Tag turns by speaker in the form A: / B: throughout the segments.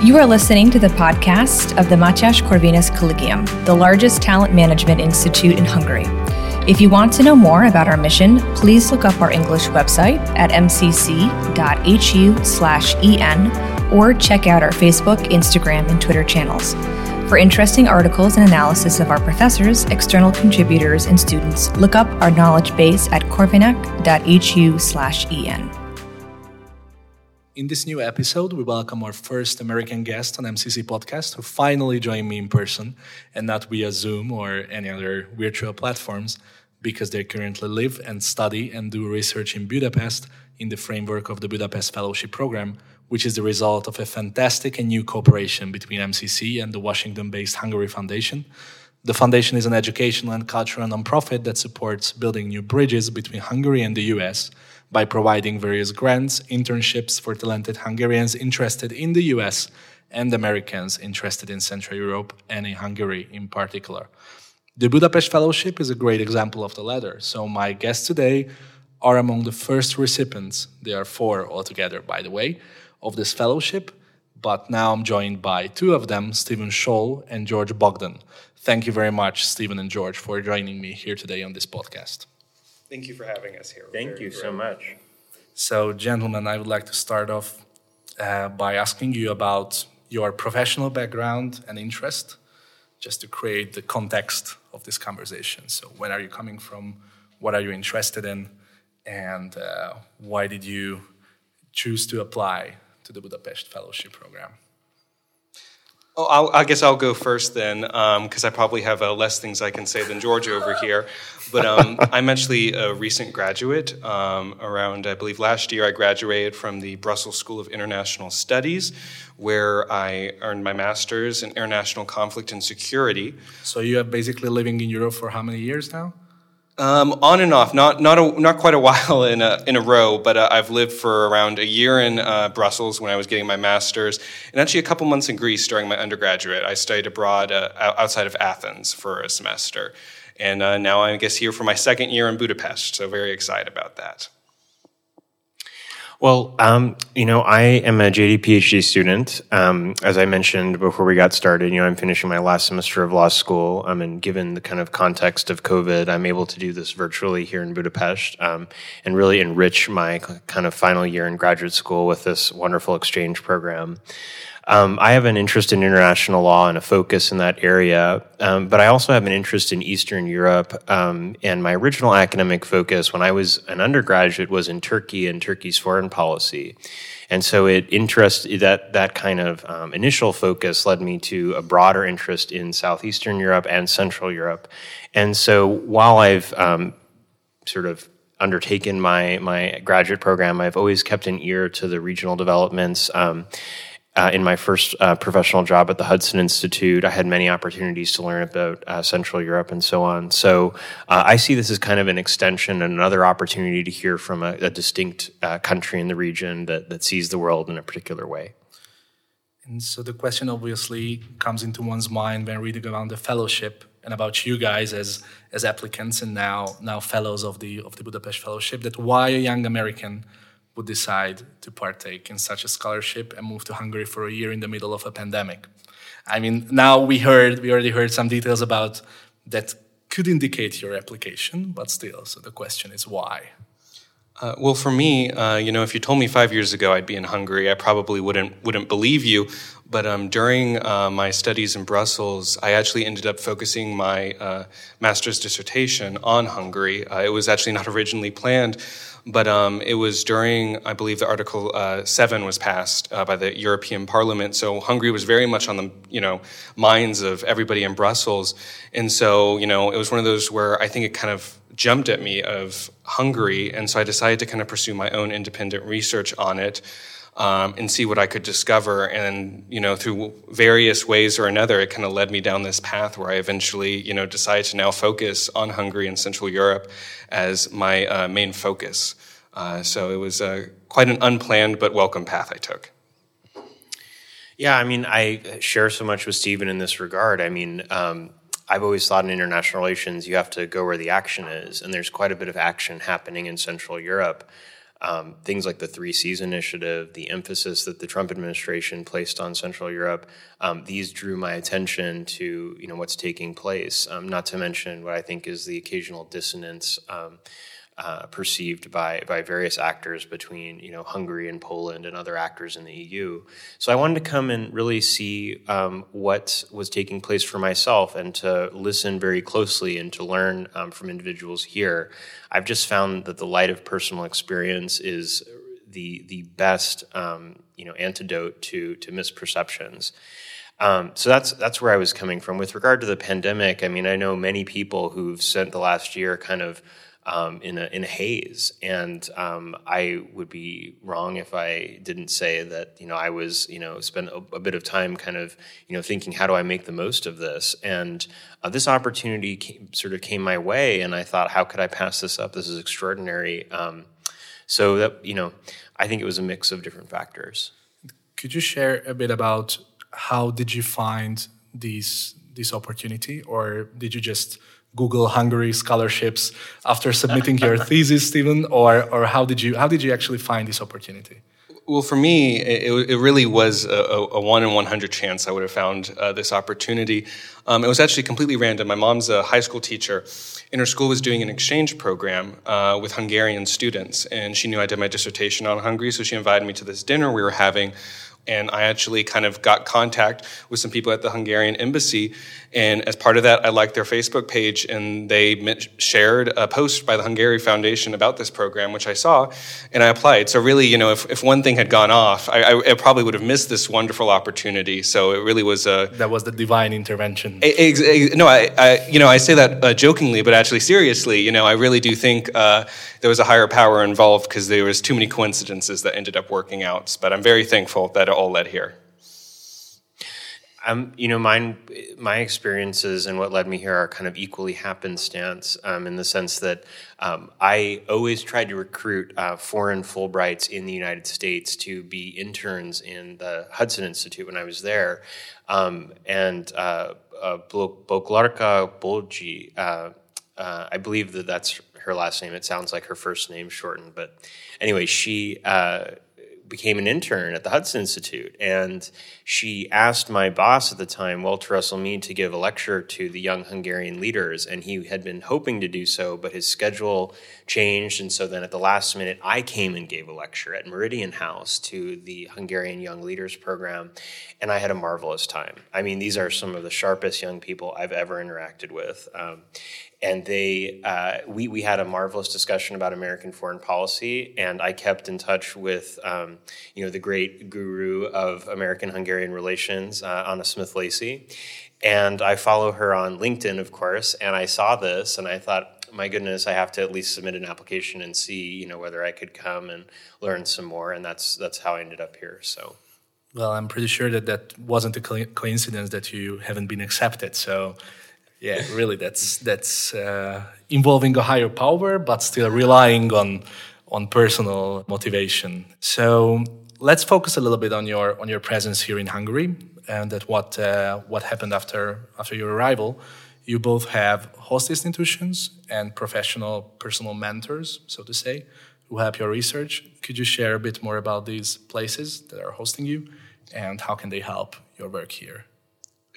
A: You are listening to the podcast of the Mathias Corvinus Collegium, the largest talent management institute in Hungary. If you want to know more about our mission, please look up our English website at mcc.hu/en or check out our Facebook, Instagram, and Twitter channels. For interesting articles and analysis of our professors, external contributors, and students, look up our knowledge base at corvinak.hu/en.
B: In this new episode, we welcome our first American guest on MCC podcast who finally joined me in person and not via Zoom or any other virtual platforms because they currently live and study and do research in Budapest in the framework of the Budapest Fellowship Program, which is the result of a fantastic and new cooperation between MCC and the Washington based Hungary Foundation. The foundation is an educational and cultural nonprofit that supports building new bridges between Hungary and the US by providing various grants, internships for talented Hungarians interested in the US and Americans interested in Central Europe and in Hungary in particular. The Budapest Fellowship is a great example of the latter. So, my guests today are among the first recipients, there are four altogether, by the way, of this fellowship. But now I'm joined by two of them, Stephen Scholl and George Bogden. Thank you very much, Stephen and George, for joining me here today on this podcast.
C: Thank you for having us here. We're
D: Thank
C: very
D: you so much.
B: So, gentlemen, I would like to start off uh, by asking you about your professional background and interest, just to create the context of this conversation. So, where are you coming from? What are you interested in? And uh, why did you choose to apply to the Budapest Fellowship Program?
C: Oh, I'll, I guess I'll go first then, because I probably have uh, less things I can say than George over here. But um, I'm actually a recent graduate. Um, around, I believe, last year, I graduated from the Brussels School of International Studies, where I earned my master's in international conflict and security.
B: So, you have basically living in Europe for how many years now?
C: Um, on and off, not not a, not quite a while in a in a row, but uh, I've lived for around a year in uh, Brussels when I was getting my master's, and actually a couple months in Greece during my undergraduate. I studied abroad uh, outside of Athens for a semester, and uh, now I guess here for my second year in Budapest. So very excited about that.
D: Well, um, you know, I am a JD PhD student. Um, as I mentioned before we got started, you know, I'm finishing my last semester of law school. Um, and given the kind of context of COVID, I'm able to do this virtually here in Budapest um, and really enrich my kind of final year in graduate school with this wonderful exchange program. Um, I have an interest in international law and a focus in that area, um, but I also have an interest in Eastern Europe. Um, and my original academic focus when I was an undergraduate was in Turkey and Turkey's foreign policy. And so it interest that that kind of um, initial focus led me to a broader interest in Southeastern Europe and Central Europe. And so while I've um, sort of undertaken my my graduate program, I've always kept an ear to the regional developments. Um, uh, in my first uh, professional job at the Hudson Institute, I had many opportunities to learn about uh, Central Europe and so on. So uh, I see this as kind of an extension and another opportunity to hear from a, a distinct uh, country in the region that, that sees the world in a particular way.
B: And so the question obviously comes into one's mind when reading about the fellowship and about you guys as as applicants and now now fellows of the of the Budapest Fellowship that why a young American would decide to partake in such a scholarship and move to Hungary for a year in the middle of a pandemic. I mean, now we heard we already heard some details about that could indicate your application, but still, so the question is why.
C: Uh, well, for me, uh, you know, if you told me five years ago I'd be in Hungary, I probably wouldn't wouldn't believe you. But um, during uh, my studies in Brussels, I actually ended up focusing my uh, master's dissertation on Hungary. Uh, it was actually not originally planned, but um, it was during, I believe, the Article uh, Seven was passed by the European Parliament. So Hungary was very much on the you know minds of everybody in Brussels, and so you know it was one of those where I think it kind of jumped at me of Hungary, and so I decided to kind of pursue my own independent research on it um, and see what I could discover. And you know, through various ways or another, it kind of led me down this path where I eventually, you know, decided to now focus on Hungary and Central Europe as my uh, main focus. Uh, so it was uh, quite an unplanned but welcome path I took.
D: Yeah, I mean, I share so much with Stephen in this regard. I mean, um, I've always thought in international relations you have to go where the action is, and there's quite a bit of action happening in Central Europe. Um, things like the Three Seas Initiative, the emphasis that the Trump administration placed on Central Europe, um, these drew my attention to you know what's taking place. Um, not to mention what I think is the occasional dissonance. Uh, perceived by by various actors between you know Hungary and Poland and other actors in the EU. So I wanted to come and really see um, what was taking place for myself and to listen very closely and to learn um, from individuals here. I've just found that the light of personal experience is the the best um, you know antidote to to misperceptions. Um, so that's that's where I was coming from. With regard to the pandemic, I mean, I know many people who've spent the last year kind of um, in a in a haze. And um, I would be wrong if I didn't say that you know I was you know spent a, a, bit of time kind of you know thinking how do I make the most of this. And uh, this opportunity came, sort of came my way, and I thought how could I pass this up? This is extraordinary. Um, so that you know, I think it was a mix of different factors.
B: Could you share a bit about how did you find these this opportunity, or did you just Google Hungary scholarships after submitting your thesis, Stephen, or or how did you how did you actually find this opportunity?
C: Well, for me, it, it really was a, a, one in 100 chance I would have found uh, this opportunity. Um, it was actually completely random. My mom's a high school teacher, and her school was doing an exchange program uh, with Hungarian students. And she knew I did my dissertation on Hungary, so she invited me to this dinner we were having and I actually kind of got contact with some people at the Hungarian embassy. And as part of that, I liked their Facebook page, and they shared a post by the Hungary Foundation about this program, which I saw, and I applied. So really, you know, if, if one thing had gone off, I, I, I probably would have missed this wonderful opportunity. So it really was a
B: that was the divine intervention.
C: No, I, I, you know I say that uh, jokingly, but actually seriously. You know, I really do think uh, there was a higher power involved because there was too many coincidences that ended up working out. But I'm very thankful that all led here?
D: Um, you know, mine, my experiences and what led me here are kind of equally happenstance um, in the sense that um, I always tried to recruit uh, foreign Fulbrights in the United States to be interns in the Hudson Institute when I was there. Um, and uh, uh, Boglarka Bolji, uh, uh, I believe that that's her last name. It sounds like her first name shortened, but anyway, she uh, became an intern at the Hudson Institute. And she asked my boss at the time, Walter Russell Mead, to give a lecture to the young Hungarian leaders. And he had been hoping to do so, but his schedule changed. And so then at the last minute, I came and gave a lecture at Meridian House to the Hungarian Young Leaders Program. And I had a marvelous time. I mean, these are some of the sharpest young people I've ever interacted with. Um, and they uh, we we had a marvelous discussion about American foreign policy, and I kept in touch with um, you know the great guru of American Hungarian relations, uh, Anna Smith Lacey, and I follow her on LinkedIn, of course, and I saw this, and I thought. My goodness, I have to at least submit an application and see, you know, whether I could come and learn some more, and that's that's how I ended up here. So,
B: well, I'm pretty sure that that wasn't a coincidence that you haven't been accepted. So, yeah, really, that's that's uh, involving a higher power, but still relying on on personal motivation. So let's focus a little bit on your on your presence here in Hungary and at what uh, what happened after after your arrival. You both have host institutions and professional personal mentors, so to say, who help your research. Could you share a bit more about these places that are hosting you, and how can they help your work here?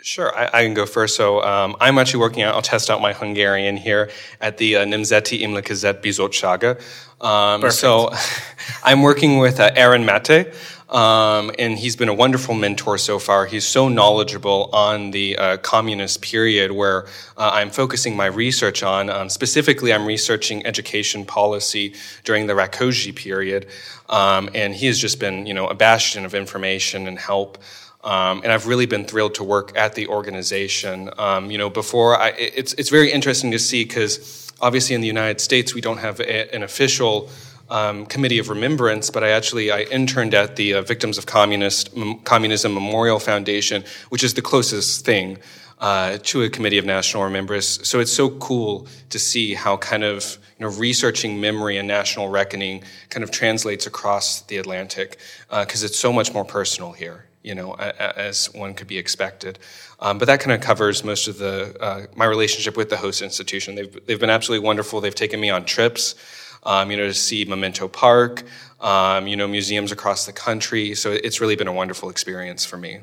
C: Sure, I, I, can go first. So um, I'm actually working out, I'll test out my Hungarian here at the uh, Nemzeti Emlékezet Bizottsága. Um, so I'm working with uh, Áron Máthé, um, and he's been a wonderful mentor so far. He's so knowledgeable on the uh, communist period where uh, I'm focusing my research on. Um, specifically, I'm researching education policy during the Rakosi period, um, and he has just been, you know, a bastion of information and help. Um, and I've really been thrilled to work at the organization. Um, you know, before I, it's it's very interesting to see because obviously in the United States we don't have a, an official um, committee of remembrance, but I actually I interned at the uh, Victims of Communist Communism Memorial Foundation, which is the closest thing uh, to a committee of national remembrance. So it's so cool to see how kind of you know researching memory and national reckoning kind of translates across the Atlantic because uh, it's so much more personal here you know, as one could be expected. Um, but that kind of covers most of the uh, my relationship with the host institution. They've they've been absolutely wonderful. They've taken me on trips. um, you know, to see Memento Park, um, you know, museums across the country. So it's really been a wonderful experience for me.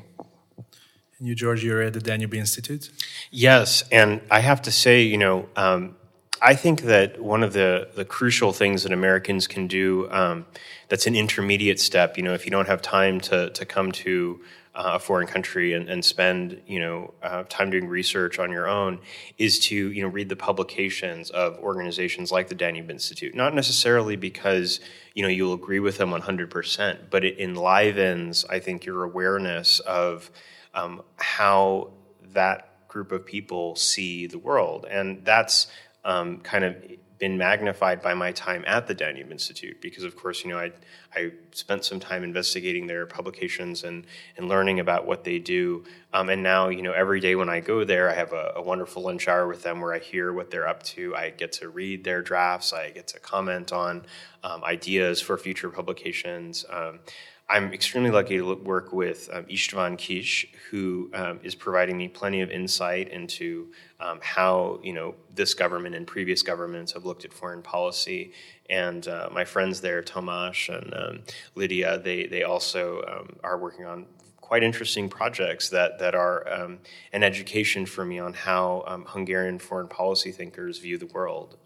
B: And you, George, you're at the Danube Institute?
D: Yes, and I have to say, you know, um, I think that one of the, the crucial things that Americans can do um, that's an intermediate step, you know, if you don't have time to, to come to uh, a foreign country and, and spend, you know, uh, time doing research on your own, is to, you know, read the publications of organizations like the Danube Institute. Not necessarily because, you know, you'll agree with them 100%, but it enlivens, I think, your awareness of um, how that group of people see the world. And that's um, kind of been magnified by my time at the Danube Institute because, of course, you know, I, I spent some time investigating their publications and, and learning about what they do. Um, and now, you know, every day when I go there, I have a, a, wonderful lunch hour with them where I hear what they're up to. I get to read their drafts, I get to comment on um, ideas for future publications. Um, I'm extremely lucky to work with um, Istvan Kiss, who um, is providing me plenty of insight into um, how you know this government and previous governments have looked at foreign policy. And uh, my friends there, Tomas and um, Lydia, they they also um, are working on quite interesting projects that that are um, an education for me on how Hungarian foreign policy thinkers view the world.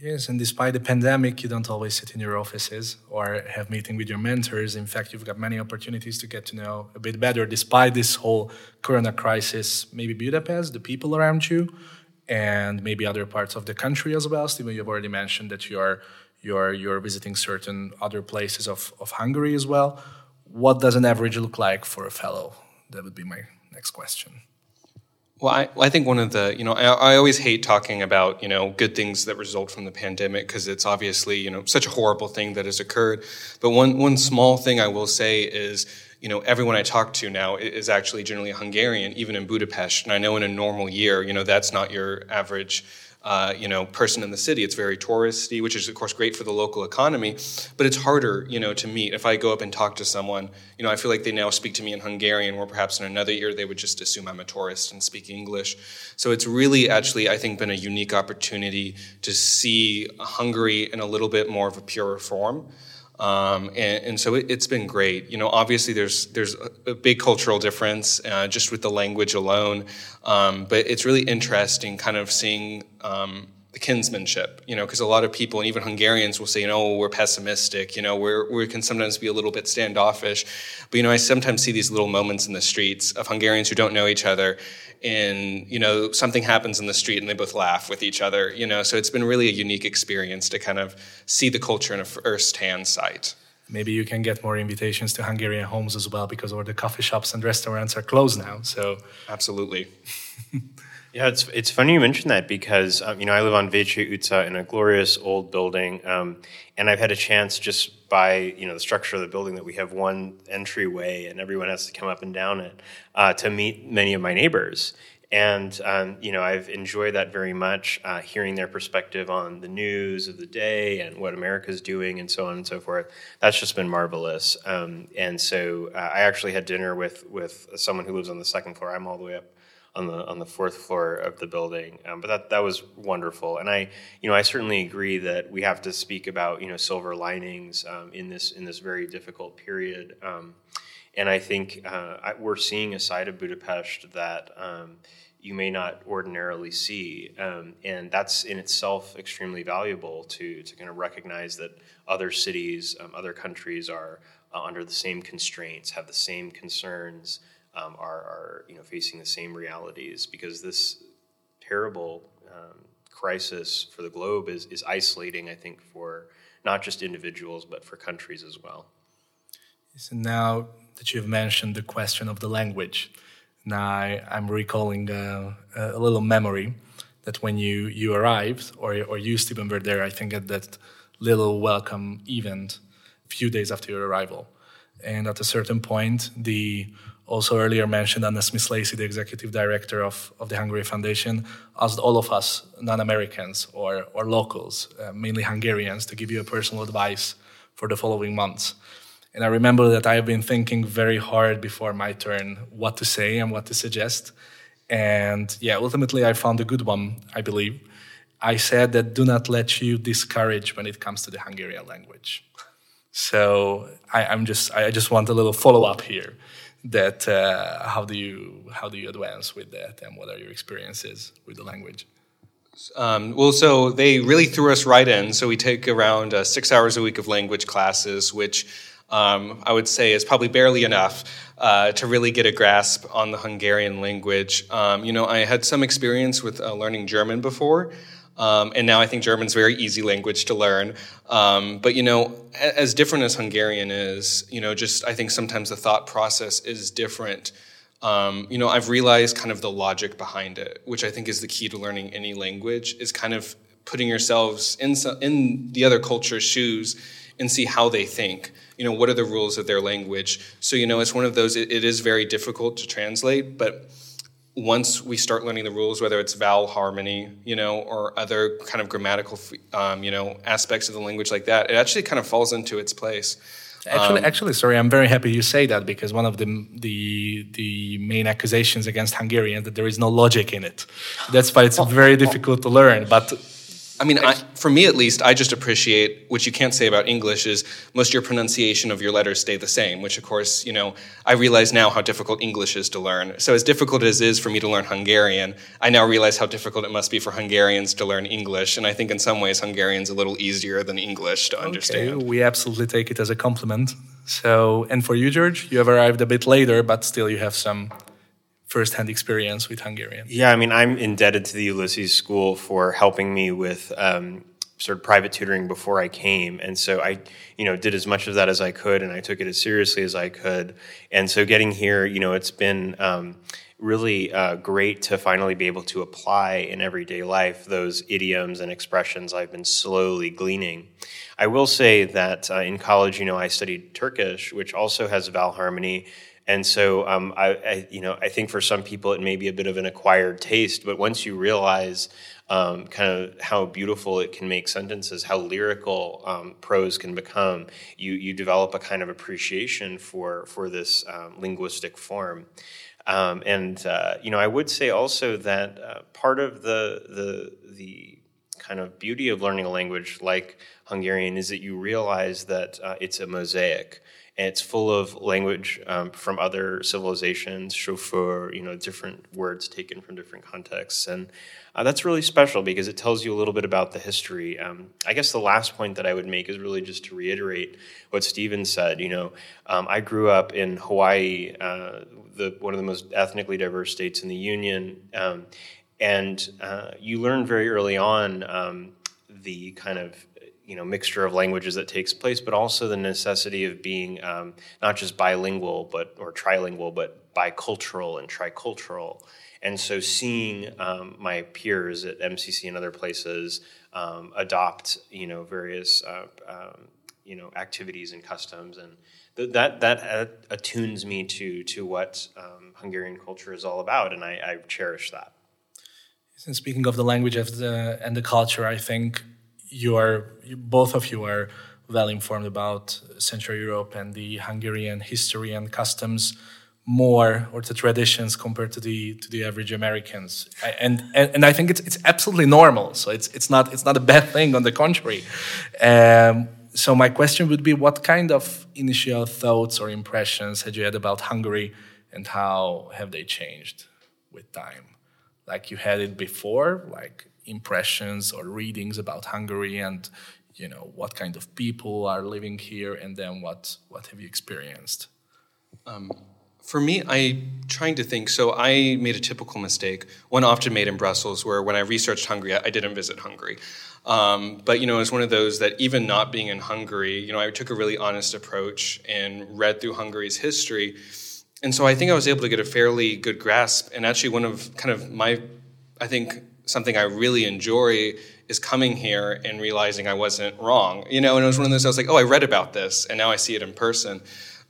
B: Yes, and despite the pandemic, you don't always sit in your offices or have meeting with your mentors. In fact, you've got many opportunities to get to know a bit better, despite this whole Corona crisis. Maybe Budapest, the people around you, and maybe other parts of the country as well. Stephen, you've already mentioned that you are you're you're visiting certain other places of, of Hungary as well. What does an average look like for a fellow? That would be my next question.
C: Well, I, I, think one of the, you know, I, I, always hate talking about, you know, good things that result from the pandemic because it's obviously, you know, such a horrible thing that has occurred. But one, one small thing I will say is, you know, everyone I talk to now is actually generally Hungarian, even in Budapest. And I know in a normal year, you know, that's not your average uh, you know, person in the city. It's very touristy, which is of course great for the local economy, but it's harder, you know, to meet. If I go up and talk to someone, you know, I feel like they now speak to me in Hungarian, where perhaps in another year they would just assume I'm a tourist and speak English. So it's really actually, I think, been a unique opportunity to see Hungary in a little bit more of a purer form. Um, and, and, so it, has been great. You know, obviously there's there's a, big cultural difference uh, just with the language alone, um, but it's really interesting, kind of seeing um, kinsmanship. You know, because a lot of people and even Hungarians will say, you know, we're pessimistic. You know, we're, we can sometimes be a little bit standoffish. But you know, I sometimes see these little moments in the streets of Hungarians who don't know each other, and you know something happens in the street and they both laugh with each other you know so it's been really a unique experience to kind of see the culture in a first-hand sight
B: maybe you can get more invitations to hungarian homes as well because all the coffee shops and restaurants are closed now so
C: absolutely
D: yeah it's, it's funny you mention that because um, you know i live on Vécsey utca in a glorious old building um, and i've had a chance just by you know the structure of the building that we have one entryway and everyone has to come up and down it uh, to meet many of my neighbors. And um, you know I've enjoyed that very much, uh, hearing their perspective on the news of the day and what America's doing and so on and so forth. That's just been marvelous. Um, and so uh, I actually had dinner with with someone who lives on the second floor. I'm all the way up on the on the fourth floor of the building. Um, but that that was wonderful, and I you know I certainly agree that we have to speak about you know silver linings um, in this in this very difficult period. Um, and I think uh, I, we're seeing a side of Budapest that um, you may not ordinarily see, um, and that's in itself extremely valuable to to kind of recognize that other cities, um, other countries are uh, under the same constraints, have the same concerns um, are, are you know facing the same realities because this terrible um, crisis for the globe is, is isolating, I think, for not just individuals but for countries as well.
B: So now that you've mentioned the question of the language, now I, am recalling uh, a little memory that when you, you arrived, or, or you, Stephen, were there, I think at that little welcome event a few days after your arrival. And at a certain point, the also earlier mentioned Anna Smith Lacey, the executive director of, of the Hungary Foundation, asked all of us non Americans or, or locals, uh, mainly Hungarians, to give you a personal advice for the following months. And I remember that I've been thinking very hard before my turn what to say and what to suggest. And yeah, ultimately, I found a good one, I believe. I said that do not let you discourage when it comes to the Hungarian language. So I, am just I just want a little follow up here. That uh, how do you how do you advance with that, and what are your experiences with the language?
C: Um, well, so they really threw us right in. So we take around uh, six hours a week of language classes, which um, I would say is probably barely enough uh, to really get a grasp on the Hungarian language. Um, you know, I had some experience with uh, learning German before. Um, and now I think German's very easy language to learn. Um, but you know, as different as Hungarian is, you know, just I think sometimes the thought process is different. Um, you know, I've realized kind of the logic behind it, which I think is the key to learning any language, is kind of putting yourselves in in the other culture's shoes and see how they think. You know, what are the rules of their language? So you know, it's one of those. it, it is very difficult to translate, but once we start learning the rules, whether it's vowel harmony, you know, or other kind of grammatical, um, you know, aspects of the language like that, it actually kind of falls into its place.
B: Actually, um, actually, sorry, I'm very happy you say that because one of the the the main accusations against Hungarian that there is no logic in it. That's why it's very difficult to learn. But
C: I mean, I, for me at least, I just appreciate, what you can't say about English, is most of your pronunciation of your letters stay the same, which of course, you know, I realize now how difficult English is to learn. So as difficult as it is for me to learn Hungarian, I now realize how difficult it must be for Hungarians to learn English. And I think in some ways Hungarian's a little easier than English to understand.
B: Okay, we absolutely take it as a compliment. So, and for you, George, you have arrived a bit later, but still you have some firsthand experience with Hungarian.
D: Yeah, I mean, I'm indebted to the Ulysses School for helping me with um, sort of private tutoring before I came, and so I, you know, did as much of that as I could, and I took it as seriously as I could. And so, getting here, you know, it's been. Um, really uh, great to finally be able to apply in everyday life those idioms and expressions I've been slowly gleaning. I will say that uh, in college, you know, I studied Turkish, which also has vowel harmony, and so, um, I, I, you know, I think for some people it may be a bit of an acquired taste, but once you realize um, kind of how beautiful it can make sentences, how lyrical um, prose can become, you you develop a kind of appreciation for for this um, linguistic form. Um, and uh, you know, I would say also that uh, part of the the the kind of beauty of learning a language like Hungarian is that you realize that uh, it's a mosaic and it's full of language um, from other civilizations, chauffeur, you know, different words taken from different contexts, and uh, that's really special because it tells you a little bit about the history. Um, I guess the last point that I would make is really just to reiterate what Stephen said. You know, um, I grew up in Hawaii, uh, the one of the most ethnically diverse states in the union, um, and uh, you learn very early on um, the kind of you know mixture of languages that takes place, but also the necessity of being um, not just bilingual but or trilingual, but bicultural and tricultural. And so, seeing um, my peers at MCC and other places um, adopt you know various uh, um, you know activities and customs and th- that that attunes me to to what um, Hungarian culture is all about, and I, I cherish that.
B: And speaking of the language of the and the culture, I think you are both of you are well informed about Central Europe and the Hungarian history and customs more or the traditions compared to the to the average Americans. And and, and I think it's it's absolutely normal so it's it's not it's not a bad thing on the contrary. Um, so my question would be what kind of initial thoughts or impressions had you had about Hungary and how have they changed with time? Like you had it before like impressions or readings about Hungary and you know what kind of people are living here and then what what have you experienced? Um,
C: for me i trying to think so i made a typical mistake one often made in brussels where when i researched hungary i didn't visit hungary. Um, but you know it's one of those that even not being in hungary you know i took a really honest approach and read through hungary's history. And so i think i was able to get a fairly good grasp and actually one of kind of my i think something I really enjoy is coming here and realizing I wasn't wrong. You know, and it was one of those I was like, oh, I read about this, and now I see it in person.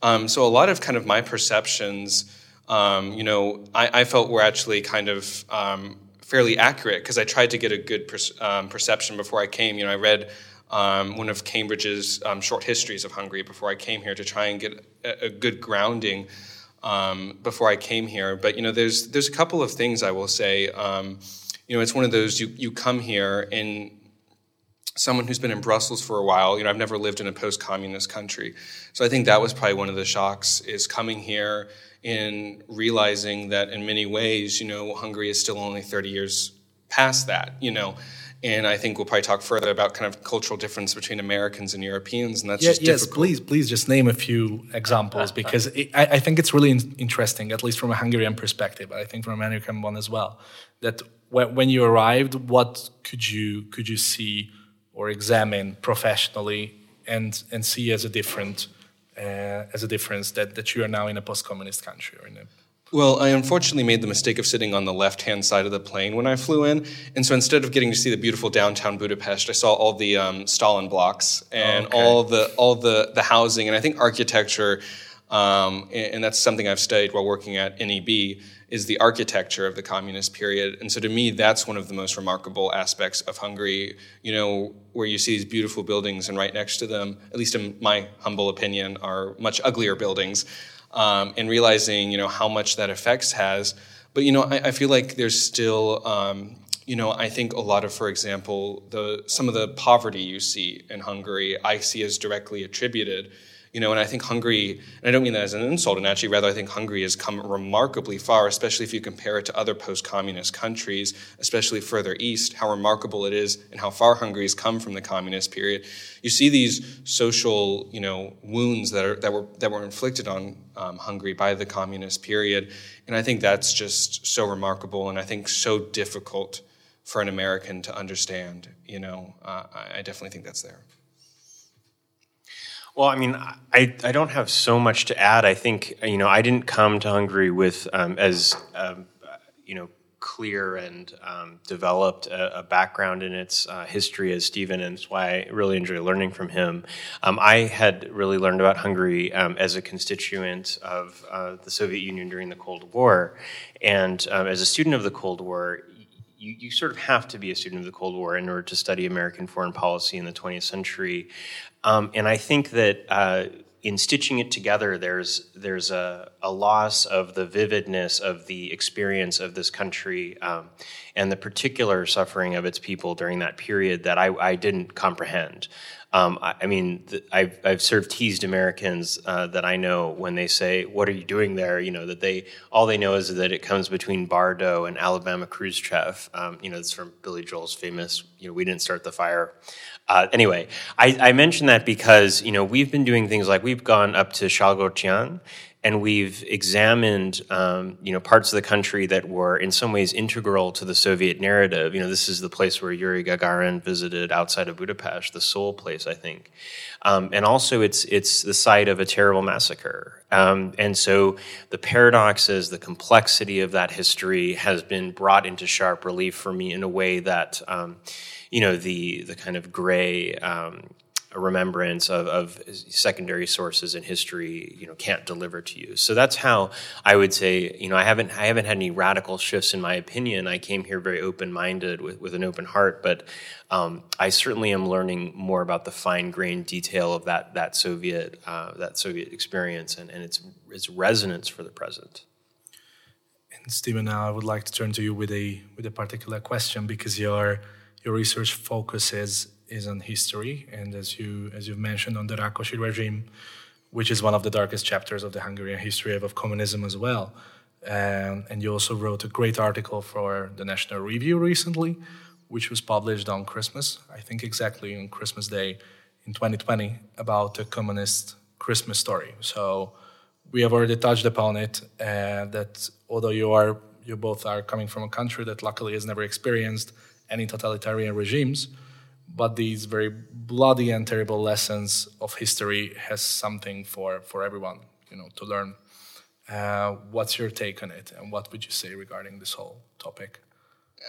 C: Um, so a lot of kind of my perceptions, um, you know, I, I, felt were actually kind of um, fairly accurate because I tried to get a good per- um, perception before I came. You know, I read. Um, one of Cambridge's um, short histories of Hungary before I came here to try and get a, a good grounding before I came here. But you know, there's there's a couple of things I will say. Um, you know, it's one of those you, you come here and someone who's been in Brussels for a while, you know, I've never lived in a post-communist country. So I think that was probably one of the shocks is coming here and realizing that in many ways, you know, Hungary is still only 30 years past that, you know. And I think we'll probably talk further about kind of cultural difference between Americans and Europeans, and that's
B: yeah,
C: just
B: yes.
C: difficult.
B: Please, please, just name a few examples because it, I, I, think it's really in, interesting, at least from a Hungarian perspective. I think from an American one as well. That when, when you arrived, what could you could you see or examine professionally and and see as a different uh, as a difference that that you are now in a post-communist country or in a
C: well, I unfortunately made the mistake of sitting on the left hand side of the plane when I flew in. And so instead of getting to see the beautiful downtown Budapest, I saw all the um, Stalin blocks and okay. all, the, all the, the housing. And I think architecture, um, and that's something I've studied while working at NEB, is the architecture of the communist period. And so to me, that's one of the most remarkable aspects of Hungary, you know, where you see these beautiful buildings and right next to them, at least in my humble opinion, are much uglier buildings um, and realizing you know how much that effects has. But you know, I, I feel like there's still um, you know I think a lot of, for example, the some of the poverty you see in Hungary, I see as directly attributed you know, and I think Hungary, and I don't mean that as an insult, and actually rather I think Hungary has come remarkably far, especially if you compare it to other post-communist countries, especially further east, how remarkable it is and how far Hungary has come from the communist period. You see these social, you know, wounds that are that were that were inflicted on um, Hungary by the communist period, and I think that's just so remarkable, and I think so difficult for an American to understand. You know, uh, I definitely think that's there.
D: Well, I mean, I, I don't have so much to add. I think, you know, I didn't come to Hungary with um, as, um, you know, clear and um, developed a, a, background in its uh, history as Stephen, and it's why I really enjoy learning from him. Um, I had really learned about Hungary um, as a constituent of uh, the Soviet Union during the Cold War. And um, as a student of the Cold War, you, you, sort of have to be a student of the Cold War in order to study American foreign policy in the 20th century. Um, and I think that uh, in stitching it together, there's there's a, a, loss of the vividness of the experience of this country um, and the particular suffering of its people during that period that I, I didn't comprehend. Um, I, I, mean, the, I've, I've sort of teased Americans uh, that I know when they say, "What are you doing there?" You know that they all they know is that it comes between Bardot and Alabama Khrushchev. Um, you know, it's from Billy Joel's famous. You know, we didn't start the fire. Uh, anyway, I, I mention that because you know we've been doing things like we've gone up to Salgótarján and we've examined um, you know parts of the country that were in some ways integral to the Soviet narrative. You know, this is the place where Yuri Gagarin visited outside of Budapest, the sole place, I think, um, and also it's it's the site of a terrible massacre. Um, and so the paradoxes, the complexity of that history has been brought into sharp relief for me in a way that um, you know the the kind of gray um, a remembrance of, of secondary sources in history you know can't deliver to you. So that's how i would say you know i haven't i haven't had any radical shifts in my opinion. I came here very open-minded with, with an open heart but um, i certainly am learning more about the fine-grained detail of that that soviet uh, that soviet experience and, and its its resonance for the present.
B: And stephen now i would like to turn to you with a with a particular question because your your research focuses is on history, and as you as you've mentioned, on the Rákosi regime, which is one of the darkest chapters of the Hungarian history of, of communism as well. Um, and you also wrote a great article for the National Review recently, which was published on Christmas, I think exactly on Christmas Day in 2020, about the communist Christmas story. So we have already touched upon it. Uh, that although you are you both are coming from a country that luckily has never experienced any totalitarian regimes, but these very bloody and terrible lessons of history has something for, for everyone, you know, to learn. Uh, what's your take on it, and what would you say regarding this whole topic?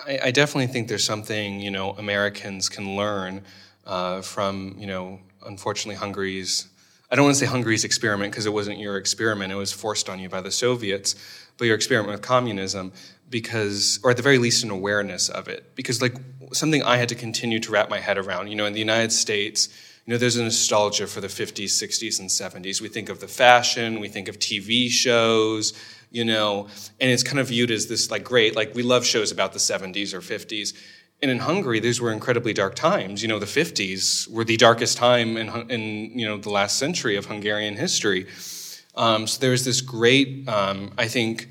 C: I, I definitely think there's something you know Americans can learn uh, from you know unfortunately Hungary's. I don't want to say Hungary's experiment because it wasn't your experiment; it was forced on you by the Soviets. But your experiment with communism, because, or at the very least, an awareness of it, because like something I had to continue to wrap my head around. You know, in the United States, you know, there's a nostalgia for the 50s, 60s, and 70s. We think of the fashion, we think of TV shows, you know, and it's kind of viewed as this like great, like we love shows about the 70s or 50s. And in Hungary, these were incredibly dark times. You know, the 50s were the darkest time in, in you know, the last century of Hungarian history. Um, so there's this great, um, I think,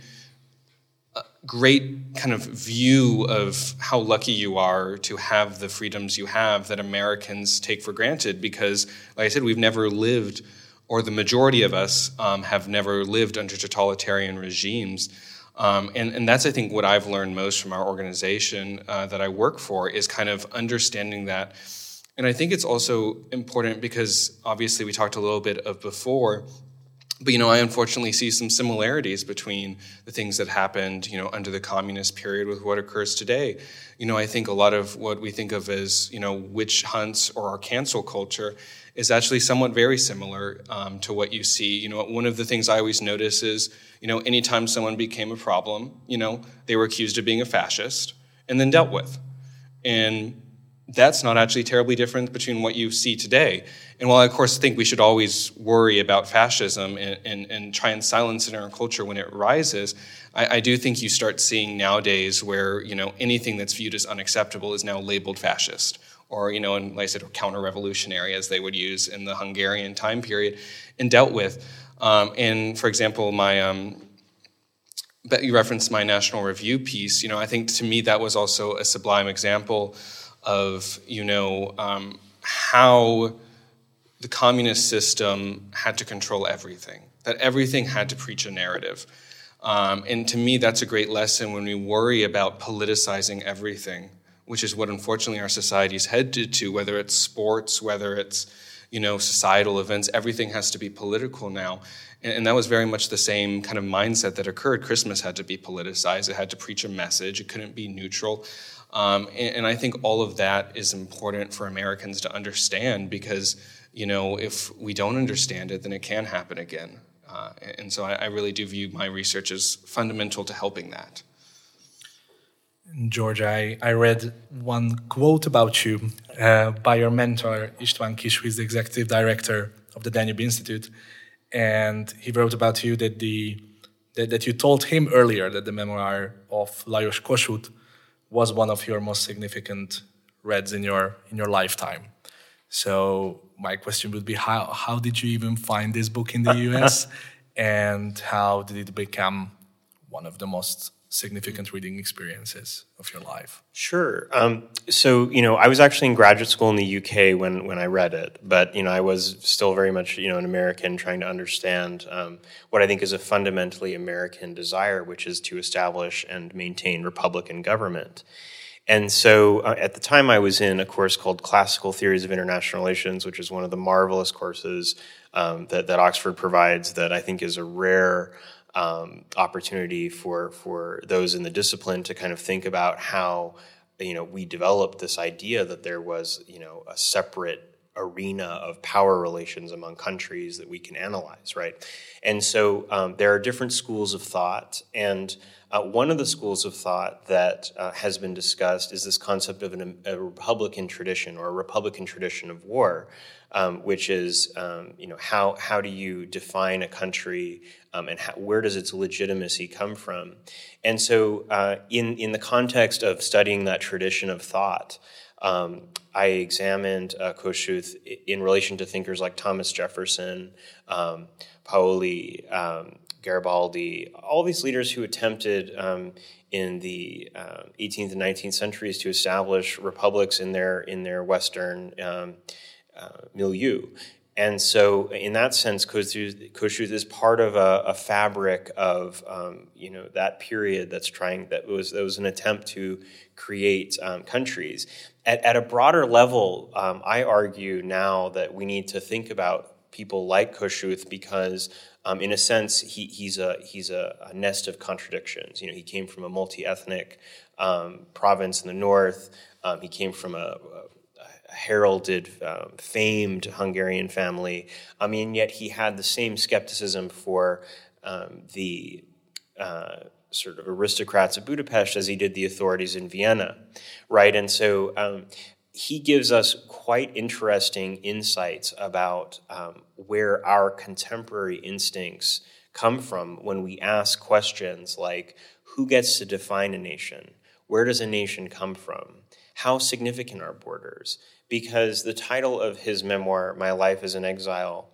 C: great kind of view of how lucky you are to have the freedoms you have that Americans take for granted because, like I said, we've never lived, or the majority of us um, have never lived under totalitarian regimes. Um, and, and that's, I think, what I've learned most from our organization uh, that I work for is kind of understanding that. And I think it's also important because obviously we talked a little bit of before but you know, I unfortunately see some similarities between the things that happened, you know, under the communist period with what occurs today. You know, I think a lot of what we think of as you know witch hunts or our cancel culture is actually somewhat very similar um, to what you see. You know, one of the things I always notice is you know, anytime someone became a problem, you know, they were accused of being a fascist and then dealt with, and that's not actually terribly different between what you see today. And while I, of course, think we should always worry about fascism and, and, and try and silence it in our culture when it rises, I, I, do think you start seeing nowadays where you know anything that's viewed as unacceptable is now labeled fascist, or you know, and like I said, counter-revolutionary as they would use in the Hungarian time period, and dealt with. Um, and for example, my um, you referenced my National Review piece. You know, I think to me that was also a sublime example of you know um, how the communist system had to control everything that everything had to preach a narrative. Um, and to me that's a great lesson when we worry about politicizing everything which is what unfortunately our society's headed to whether it's sports whether it's you know societal events everything has to be political now. And, and that was very much the same kind of mindset that occurred. Christmas had to be politicized. It had to preach a message. It couldn't be neutral um, and, and, I think all of that is important for Americans to understand because, you know, if we don't understand it, then it can happen again. Uh, and so I, I, really do view my research as fundamental to helping that.
B: George, I, I read one quote about you uh, by your mentor, István Kiss, who is the executive director of the Danube Institute. And he wrote about you that, the, that, that you told him earlier that the memoir of Lajos Kossuth was one of your most significant reads in your in your lifetime. So my question would be how how did you even find this book in the US and how did it become one of the most significant reading experiences of your life?
D: Sure. Um, so you know, I was actually in graduate school in the UK when when I read it, but you know, I was still very much you know an American trying to understand um, what I think is a fundamentally American desire, which is to establish and maintain republican government. And so uh, at the time, I was in a course called Classical Theories of International Relations, which is one of the marvelous courses um, that, that Oxford provides that I think is a rare um, opportunity for for those in the discipline to kind of think about how you know we developed this idea that there was you know a separate arena of power relations among countries that we can analyze, right? And so um, there are different schools of thought, and uh, one of the schools of thought that uh, has been discussed is this concept of an, a Republican tradition or a Republican tradition of war, um, which is um, you know how how do you define a country um, and how, where does its legitimacy come from? And so, uh, in in the context of studying that tradition of thought. Um, I examined uh, Kossuth in relation to thinkers like Thomas Jefferson, um, Paoli, um, Garibaldi, all these leaders who attempted um, in the uh, 18th and 19th centuries to establish republics in their in their Western um, uh, milieu. And so, in that sense, Kossuth is part of a, a fabric of um, you know that period that's trying that was that was an attempt to create um, countries. At, at, a broader level, um, I argue now that we need to think about people like Kossuth because, um, in a sense, he, he's a he's a, a, nest of contradictions. You know, he came from a multi-ethnic um, province in the north. Um, he came from a, heralded, uh, famed Hungarian family. I mean, yet he had the same skepticism for um, the uh, sort of aristocrats of Budapest as he did the authorities in Vienna, right? And so um, he gives us quite interesting insights about um, where our contemporary instincts come from when we ask questions like who gets to define a nation? Where does a nation come from? How significant are borders? Because the title of his memoir, My Life as an Exile,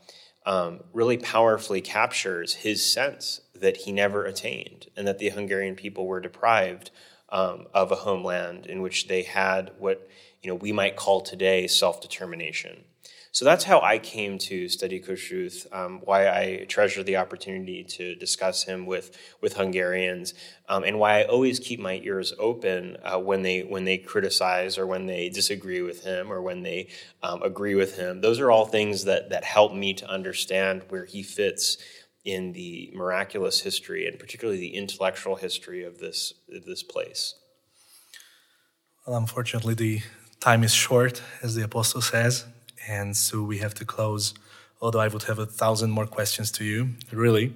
D: um, really powerfully captures his sense that he never attained and that the Hungarian people were deprived um, of a homeland in which they had what you know we might call today self-determination. So that's how I came to study Kossuth, um, why I treasure the opportunity to discuss him with, with Hungarians, um, and why I always keep my ears open uh, when, they, when they criticize or when they disagree with him or when they um, agree with him. Those are all things that, that help me to understand where he fits in the miraculous history and particularly the intellectual history of this, of this place.
B: Well, unfortunately, the time is short, as the apostle says and so we have to close. Although I would have a thousand more questions to you, really.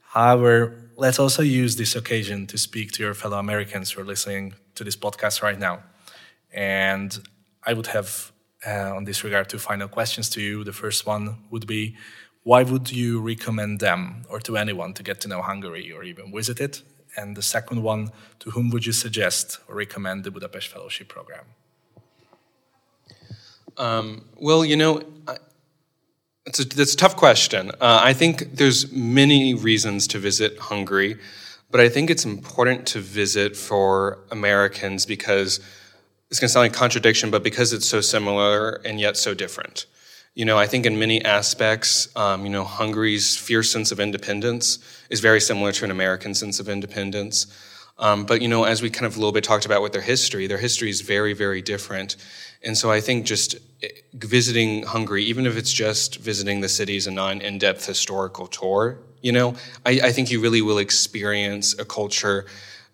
B: However, let's also use this occasion to speak to your fellow Americans who are listening to this podcast right now. And I would have, uh, on this regard, two final questions to you. The first one would be why would you recommend them or to anyone to get to know Hungary or even visit it? And the second one, to whom would you suggest or recommend the Budapest Fellowship Program?
C: Um, well, you know, it's a, that's a tough question. Uh, I think there's many reasons to visit Hungary, but I think it's important to visit for Americans because it's going to sound like a contradiction, but because it's so similar and yet so different. You know, I think in many aspects, um, you know, Hungary's fierce sense of independence is very similar to an American sense of independence. Um, but you know, as we kind of a little bit talked about with their history, their history is very, very different. And so I think just eh, visiting Hungary, even if it's just visiting the cities and not an in-depth historical tour, you know, I, I think you really will experience a culture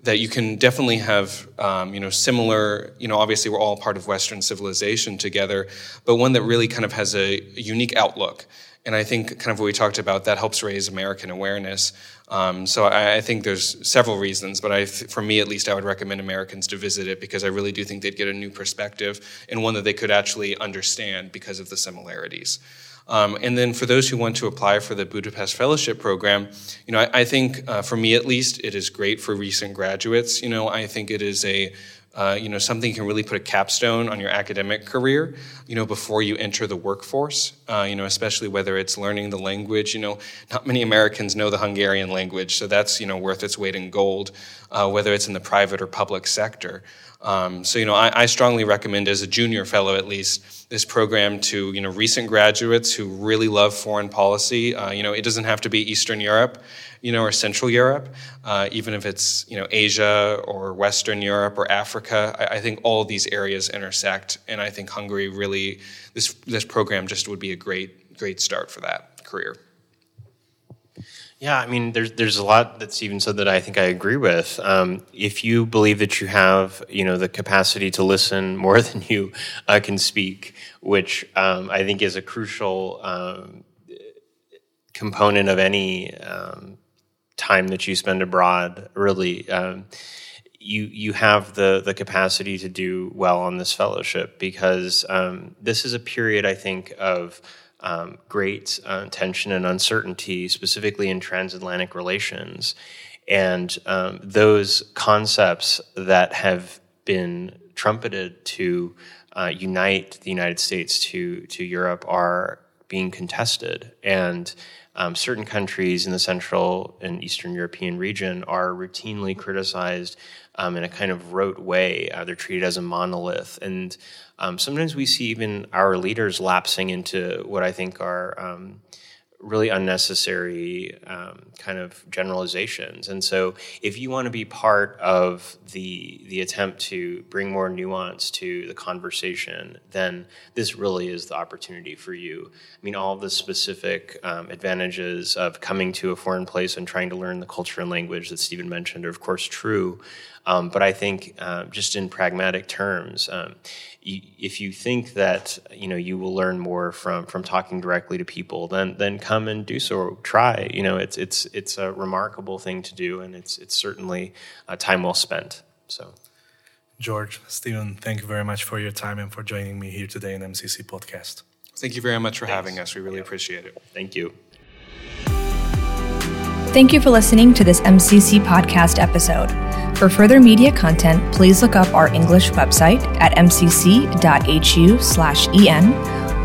C: that you can definitely have, um, you know, similar. You know, obviously we're all part of Western civilization together, but one that really kind of has a, a unique outlook. And I think kind of what we talked about that helps raise American awareness. Um, so I, I, think there's several reasons, but I, for me at least, I would recommend Americans to visit it because I really do think they'd get a new perspective and one that they could actually understand because of the similarities. Um, and then for those who want to apply for the Budapest Fellowship Program, you know, I, I think uh, for me at least, it is great for recent graduates. You know, I think it is a uh, you know, something can really put a capstone on your academic career, you know, before you enter the workforce, uh, you know, especially whether it's learning the language. You know, not many Americans know the Hungarian language, so that's, you know, worth its weight in gold, uh, whether it's in the private or public sector. Um, so, you know, I, I, strongly recommend as a junior fellow, at least, this program to, you know, recent graduates who really love foreign policy. Uh, you know, it doesn't have to be Eastern Europe you know, or Central Europe, uh, even if it's you know Asia or Western Europe or Africa. I, I, think all these areas intersect, and I think Hungary really this this program just would be a great great start for that career.
D: Yeah, I mean, there's there's a lot that Stephen said that I think I agree with. Um, if you believe that you have, you know, the capacity to listen more than you uh, can speak, which um, I think is a crucial um, component of any um, time that you spend abroad really um, you you have the the capacity to do well on this fellowship because um, this is a period I think of um, great uh, tension and uncertainty, specifically in transatlantic relations, and um, those concepts that have been trumpeted to uh, unite the United States to to Europe are being contested. And um, certain countries in the Central and Eastern European region are routinely criticized um, in a kind of rote way. Uh, they're treated as a monolith. And um, sometimes we see even our leaders lapsing into what I think are um, really unnecessary um, kind of generalizations. And so, if you want to be part of the the attempt to bring more nuance to the conversation, then this really is the opportunity for you. I mean, all the specific um, advantages of coming to a foreign place and trying to learn the culture and language that Stephen mentioned are, of course, true. Um, but I think, uh, just in pragmatic terms, um, if you think that you know you will learn more from from talking directly to people, then then come and do so. Try. You know, it's it's it's a remarkable thing to do, and it's it's certainly a time well spent. So.
B: George, Stephen, thank you very much for your time and for joining me here today in MCC Podcast.
C: Thank you very much for Thanks. having us. We really yeah. appreciate it.
D: Thank you.
A: Thank you for listening to this MCC podcast episode. For further media content, please look up our English website at mcc.hu/en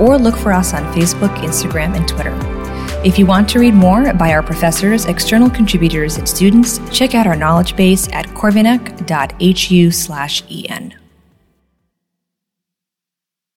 A: or look for us on Facebook, Instagram, and Twitter. If you want to read more by our professors, external contributors, and students, check out our knowledge base at corvinak.hu/en.